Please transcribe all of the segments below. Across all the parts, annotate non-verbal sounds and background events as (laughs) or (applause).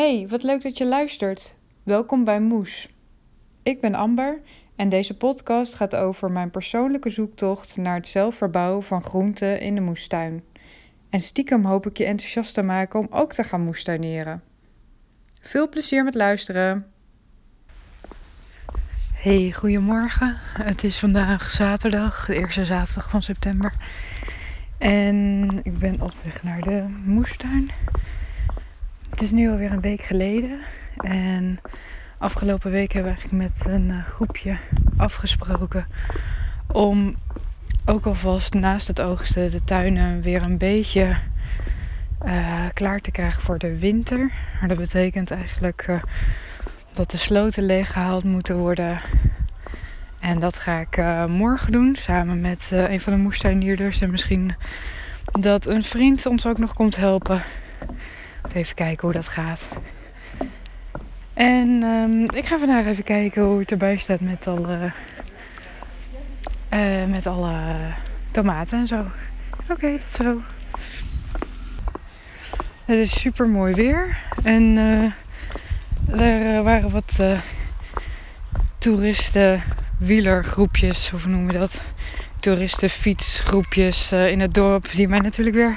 Hey, wat leuk dat je luistert. Welkom bij Moes. Ik ben Amber en deze podcast gaat over mijn persoonlijke zoektocht naar het zelf verbouwen van groenten in de moestuin. En stiekem hoop ik je enthousiast te maken om ook te gaan moestuineren. Veel plezier met luisteren. Hey, goedemorgen. Het is vandaag zaterdag, de eerste zaterdag van september. En ik ben op weg naar de moestuin. Het is nu alweer een week geleden. En afgelopen week hebben we eigenlijk met een eh, groepje afgesproken om ook alvast naast het oogsten de tuinen weer een beetje uh, klaar te krijgen voor de winter. Maar dat betekent eigenlijk uh, dat de sloten leeggehaald moeten worden. En dat ga ik morgen doen samen met een van de moestuindierders. En misschien dat een vriend ons ook nog komt helpen. Even kijken hoe dat gaat. En um, ik ga vandaag even kijken hoe het erbij staat met alle, uh, met alle tomaten en zo. Oké, tot zo. Het is super mooi weer. En uh, er waren wat uh, toeristen hoe noem je dat? Toeristenfietsgroepjes in het dorp. Die mij natuurlijk weer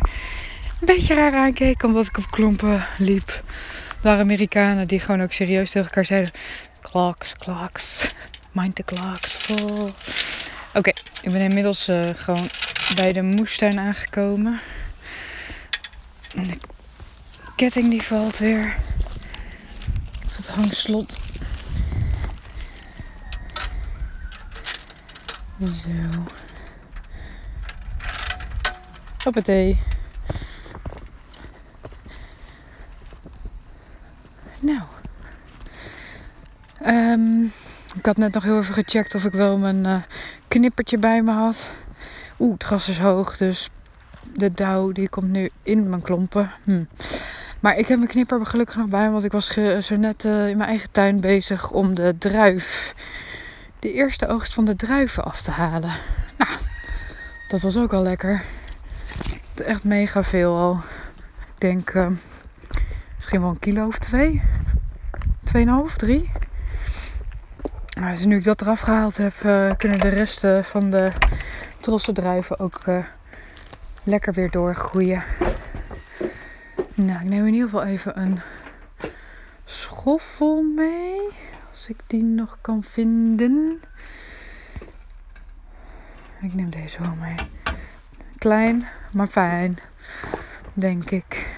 een beetje raar aankeek omdat ik op klompen liep. Er waren Amerikanen die gewoon ook serieus tegen elkaar zeiden: Clocks, clocks, mind the clocks. Oh. Oké, ik ben inmiddels uh, gewoon bij de moestuin aangekomen. En de ketting die valt weer. Het hangslot. Zo. Hoppatee. Nou. Um, ik had net nog heel even gecheckt of ik wel mijn uh, knippertje bij me had. Oeh, het gras is hoog, dus de dauw die komt nu in mijn klompen. Hm. Maar ik heb mijn knipper gelukkig nog bij want ik was zo net uh, in mijn eigen tuin bezig om de druif, de eerste oogst van de druiven af te halen. Nou, dat was ook al lekker. Echt mega veel al. Ik denk... Uh, misschien wel een kilo of twee. Tweeënhalf, drie. Maar dus nu ik dat eraf gehaald heb, uh, kunnen de resten van de trossen druiven ook uh, lekker weer doorgroeien. Nou, ik neem in ieder geval even een schoffel mee. Als ik die nog kan vinden. Ik neem deze wel mee. Klein, maar fijn. Denk ik.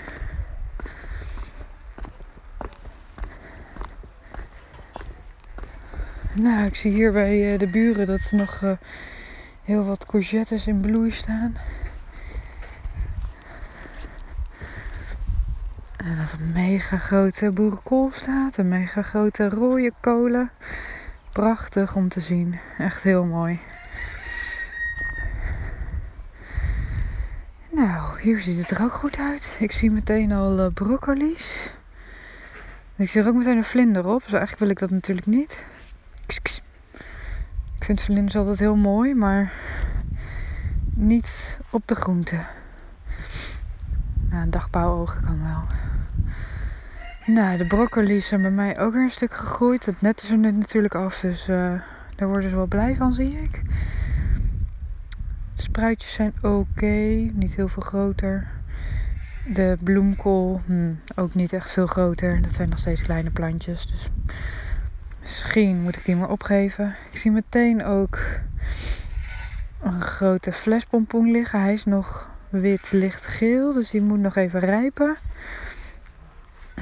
Nou, ik zie hier bij uh, de buren dat er nog uh, heel wat courgettes in bloei staan. En dat een mega grote boerenkool staat. Een mega grote rode kolen. Prachtig om te zien. Echt heel mooi. Nou, hier ziet het er ook goed uit. Ik zie meteen al uh, broccoli's. Ik zie er ook meteen een vlinder op. Dus eigenlijk wil ik dat natuurlijk niet. Ik vind vlinders altijd heel mooi, maar niet op de groente. Nou, een dagbouwogen kan wel. Nou, de broccoli zijn bij mij ook weer een stuk gegroeid. Het net is er nu natuurlijk af, dus uh, daar worden ze wel blij van, zie ik. De spruitjes zijn oké, niet heel veel groter. De bloemkool, hm, ook niet echt veel groter. Dat zijn nog steeds kleine plantjes, dus Misschien moet ik die maar opgeven. Ik zie meteen ook een grote flespompoen liggen. Hij is nog wit lichtgeel, dus die moet nog even rijpen.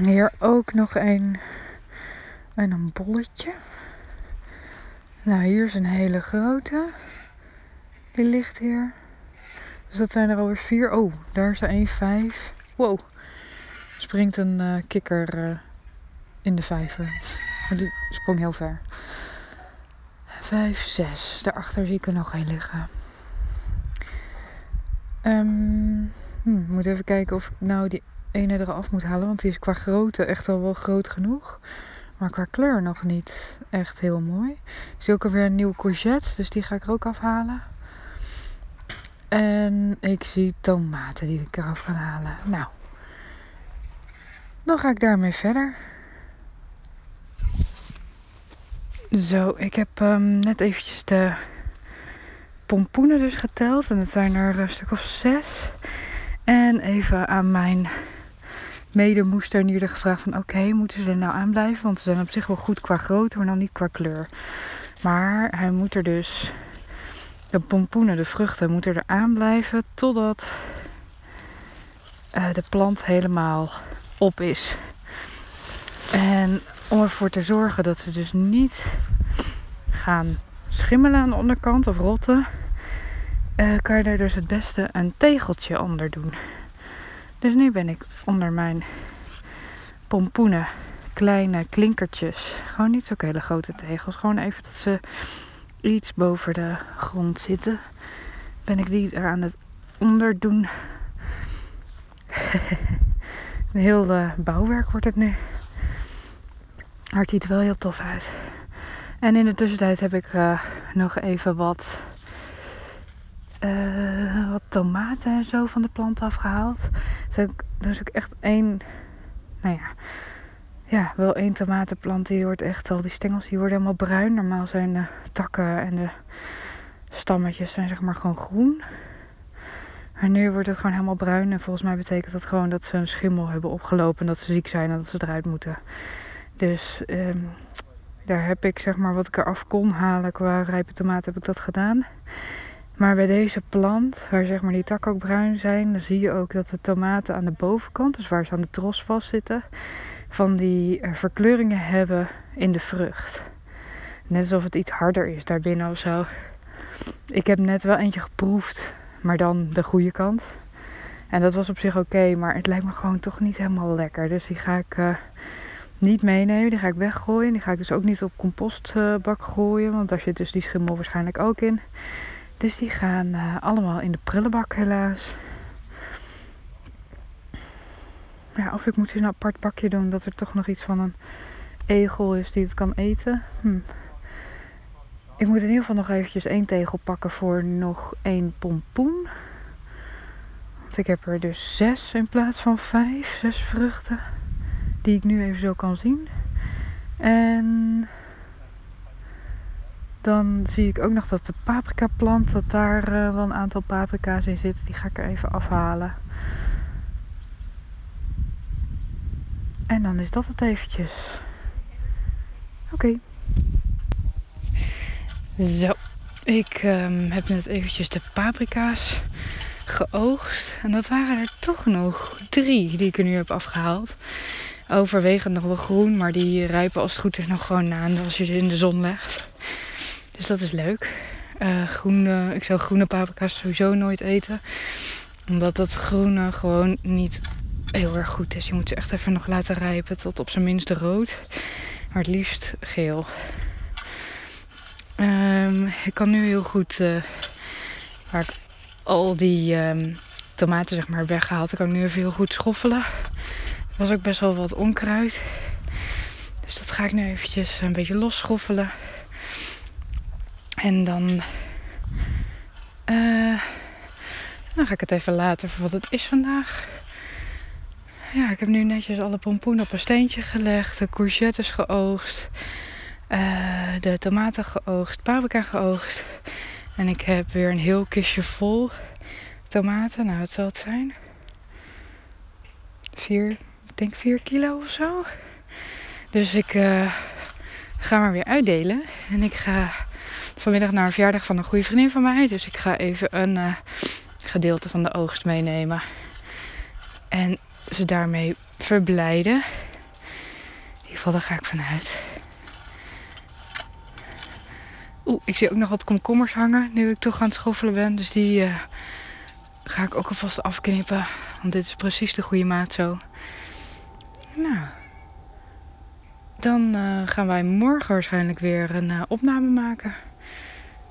Hier ook nog een en een bolletje. Nou, hier is een hele grote. Die ligt hier. Dus dat zijn er alweer vier. Oh, daar is er één vijf. Wow. Springt een uh, kikker uh, in de vijver. Die sprong heel ver. Vijf, zes. Daarachter zie ik er nog één liggen. Um, moet even kijken of ik nou die ene eraf moet halen. Want die is qua grootte echt al wel groot genoeg. Maar qua kleur nog niet echt heel mooi. Ik zie ook alweer een nieuwe courgette. Dus die ga ik er ook afhalen. En ik zie tomaten die ik eraf ga halen. Nou. dan ga ik daarmee verder. Zo, ik heb um, net eventjes de pompoenen dus geteld. En het zijn er een stuk of zes. En even aan mijn medemoester gevraagd van... Oké, moeten ze er nou aan blijven? Want ze zijn op zich wel goed qua grootte, maar dan niet qua kleur. Maar hij moet er dus... De pompoenen, de vruchten, moeten er aan blijven totdat uh, de plant helemaal op is. En om ervoor te zorgen dat ze dus niet gaan schimmelen aan de onderkant of rotten, uh, kan je daar dus het beste een tegeltje onder doen. Dus nu ben ik onder mijn pompoenen kleine klinkertjes, gewoon niet zo hele grote tegels, gewoon even dat ze iets boven de grond zitten, ben ik die er aan het onder doen. (laughs) Heel uh, bouwwerk wordt het nu. Maar het ziet er wel heel tof uit. En in de tussentijd heb ik uh, nog even wat, uh, wat tomaten en zo van de plant afgehaald. Dus er is ook echt één, nou ja, ja, wel één tomatenplant die wordt echt al, die stengels die worden helemaal bruin. Normaal zijn de takken en de stammetjes zijn zeg maar gewoon groen. Maar nu wordt het gewoon helemaal bruin. En volgens mij betekent dat gewoon dat ze een schimmel hebben opgelopen. Dat ze ziek zijn en dat ze eruit moeten. Dus um, daar heb ik zeg maar wat ik eraf kon halen qua rijpe tomaten heb ik dat gedaan. Maar bij deze plant, waar zeg maar die takken ook bruin zijn, dan zie je ook dat de tomaten aan de bovenkant, dus waar ze aan de tros vastzitten, van die eh, verkleuringen hebben in de vrucht. Net alsof het iets harder is daarbinnen of zo. Ik heb net wel eentje geproefd, maar dan de goede kant. En dat was op zich oké, maar het lijkt me gewoon toch niet helemaal lekker. Dus die ga ik uh, niet meenemen. Die ga ik weggooien. Die ga ik dus ook niet op compostbak gooien. Want daar zit dus die schimmel waarschijnlijk ook in. Dus die gaan uh, allemaal in de prullenbak helaas. Ja, of ik moet ze een apart bakje doen. Dat er toch nog iets van een egel is die het kan eten. Hm. Ik moet in ieder geval nog eventjes één tegel pakken voor nog één pompoen. Want ik heb er dus zes in plaats van vijf. Zes vruchten die ik nu even zo kan zien. En dan zie ik ook nog dat de paprika plant, dat daar uh, wel een aantal paprika's in zitten. Die ga ik er even afhalen. En dan is dat het eventjes. Oké. Zo, ik um, heb net eventjes de paprika's geoogst. En dat waren er toch nog drie die ik er nu heb afgehaald overwegend nog wel groen, maar die rijpen als het goed is nog gewoon aan als je ze in de zon legt. Dus dat is leuk. Uh, ik zou groene paprika's sowieso nooit eten. Omdat dat groene gewoon niet heel erg goed is. Je moet ze echt even nog laten rijpen tot op zijn minste rood. Maar het liefst geel. Um, ik kan nu heel goed, uh, waar ik al die um, tomaten zeg maar weggehaald, ik kan nu even heel goed schoffelen. Was ook best wel wat onkruid. Dus dat ga ik nu eventjes een beetje losschoffelen. En dan, uh, dan ga ik het even laten voor wat het is vandaag. Ja, ik heb nu netjes alle pompoenen op een steentje gelegd. De courgettes geoogst. Uh, de tomaten geoogst. Paprika geoogst. En ik heb weer een heel kistje vol tomaten. Nou, het zal het zijn. Vier, ik denk 4 kilo of zo. Dus ik uh, ga maar weer uitdelen. En ik ga vanmiddag naar een verjaardag van een goede vriendin van mij. Dus ik ga even een uh, gedeelte van de oogst meenemen. En ze daarmee verblijden. In ieder geval, daar ga ik vanuit. Oeh, ik zie ook nog wat komkommers hangen nu ik toch aan het schoffelen ben. Dus die uh, ga ik ook alvast afknippen. Want dit is precies de goede maat zo. Nou, dan uh, gaan wij morgen waarschijnlijk weer een uh, opname maken.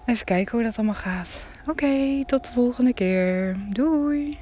Even kijken hoe dat allemaal gaat. Oké, tot de volgende keer. Doei!